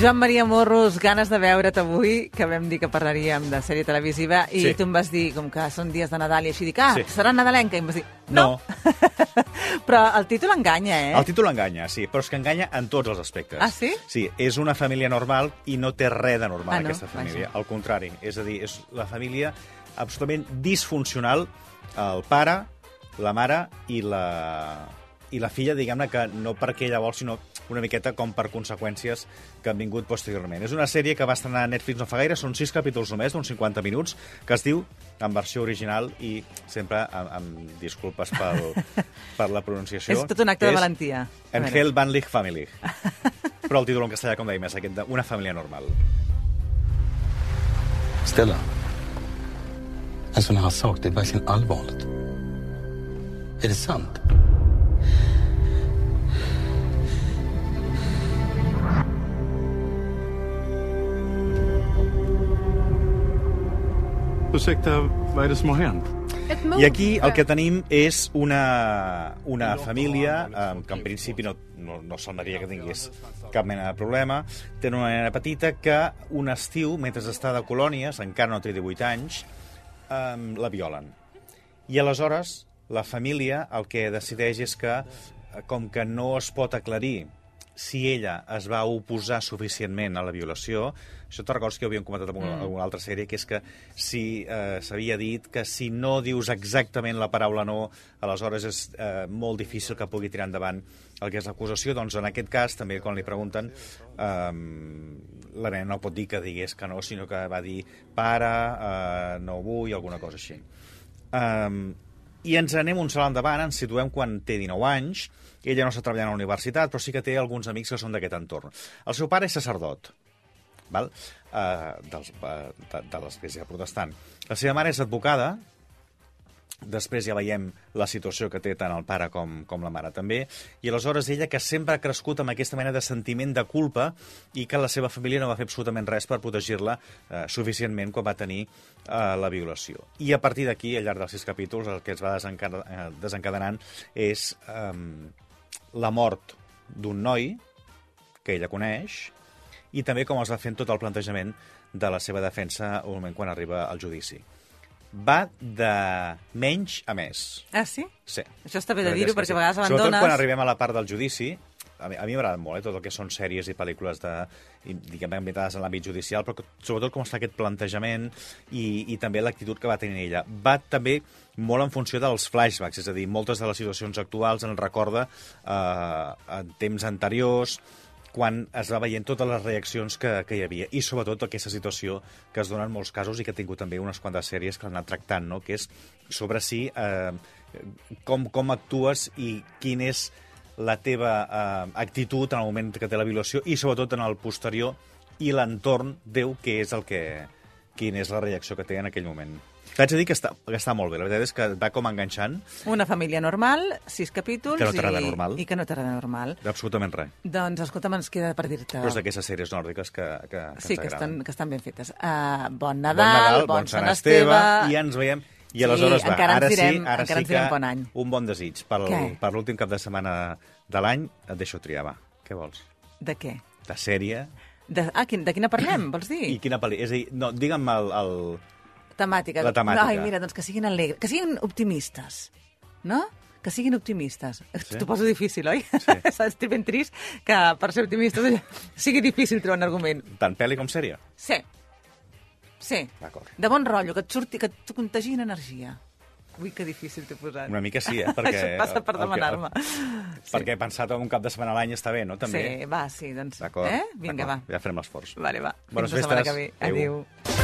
Joan Maria Morros, ganes de veure't avui, que vam dir que parlaríem de sèrie televisiva, i Sí. tu em vas dir, com que són dies de Nadal i així, dic, ah, Sí. serà nadalenca, i em vas dir, No. Però el títol enganya, eh? El títol enganya, sí, però és que enganya en tots els aspectes. Ah, sí? Sí, és una família normal i no té res de normal, Ah, no? aquesta família. Vaja. Al contrari, és a dir, és la família absolutament disfuncional, el pare, la mare i la, i la filla, diguem-ne que no perquè ella vol, sinó una miqueta com per conseqüències que han vingut posteriorment. És una sèrie que va estrenar a Netflix no fa gaire, són sis capítols només, d'uns 50 minuts, que es diu en versió original i sempre amb, amb disculpes pel, per la pronunciació. És tot un acte de valentia. A veure. Engel Vanlich Family. Però el títol en castellà, com dèiem, és aquest de Una família normal. Stella. En sån här sak, det är verkligen allvarligt. Är det sant? Ursäkta, vad är det som har hänt? I aquí el que tenim és una, una família eh, que en principi no, no, no semblaria que tingués cap mena de problema. Tenen una nena petita que un estiu, mentre està de colònies, encara no té 18 anys, eh, la violen. I aleshores la família el que decideix és que, eh, com que no es pot aclarir si ella es va oposar suficientment a la violació, això te recordes que ho havíem comentat en una, mm. una altra sèrie, que és que si eh, s'havia dit que si no dius exactament la paraula no, aleshores és eh, molt difícil que pugui tirar endavant el que és l'acusació, doncs en aquest cas, també quan li pregunten, eh, la nena no pot dir que digués que no, sinó que va dir pare, eh, no vull, alguna cosa així. Um, I ens anem un salt endavant, ens situem quan té 19 anys, ella no està treballant a la universitat, però sí que té alguns amics que són d'aquest entorn. El seu pare és sacerdot, val? Uh, dels, uh, de, de l'església protestant. La seva mare és advocada, Després ja veiem la situació que té tant el pare com, com la mare també, i aleshores ella, que sempre ha crescut amb aquesta mena de sentiment de culpa i que la seva família no va fer absolutament res per protegir-la eh, suficientment quan va tenir eh, la violació. I a partir d'aquí, al llarg dels sis capítols, el que es va desencade eh, desencadenant és eh, la mort d'un noi que ella coneix i també com es va fent tot el plantejament de la seva defensa al moment quan arriba al judici va de menys a més. Ah, sí? Sí. Això està bé de dir-ho, perquè que a vegades Sobretot abandones... quan arribem a la part del judici, a mi, a mi m'agrada molt, eh, tot el que són sèries i pel·lícules de, i, diguem, ambientades en l'àmbit judicial, però sobretot com està aquest plantejament i, i també l'actitud que va tenir ella. Va també molt en funció dels flashbacks, és a dir, moltes de les situacions actuals en recorda eh, en temps anteriors, quan es va veient totes les reaccions que, que hi havia. I sobretot aquesta situació que es dona en molts casos i que ha tingut també unes quantes sèries que l'han anat tractant, no? que és sobre si eh, com, com actues i quin és la teva eh, actitud en el moment que té la violació i sobretot en el posterior i l'entorn deu què és el que quina és la reacció que té en aquell moment. T'haig de dir que està, que està molt bé. La veritat és que va com enganxant Una família normal, sis capítols... Que no t'agrada i, normal. I que no t'agrada normal. absolutament res. Doncs, escolta'm, ens queda per dir-te... Però és d'aquestes sèries nòrdiques que, que, que Sí, ens que estan, agraden. que estan ben fetes. Uh, bon Bon Nadal, Nadal, bon Sant Esteve, i ens veiem... I Sí, aleshores va, encara ens ara direm- sí, ara encara sí que bon any. un bon desig. Pel, Què? per l'últim cap de setmana de l'any et deixo triar, va. Què vols? De què? De sèrie De, ah, quin, de quina parlem, vols dir? i quina pel·li? És a dir, no, digue'm el, el, Temàtica. La temàtica. Ai, mira, doncs que siguin alegres, que siguin optimistes, no? Que siguin optimistes. Sí. T'ho poso difícil, oi? Sí. Estic ben trist que per ser optimistes sigui difícil trobar un argument. tant pel·li com sèrie? Sí. Sí. De bon rotllo, que et surti, que et contagin energia. Ui, que difícil t'he posat. Una mica sí, eh? Perquè, Això passa per que- demanar-me. Sí. Perquè he pensat en un cap de setmana a l'any està bé, no? També. Sí, va, sí, doncs... D'acord. Eh? Vinga, va. Ja farem l'esforç. Vale, va. Bones Fins la setmana que ve. Adéu. Adéu.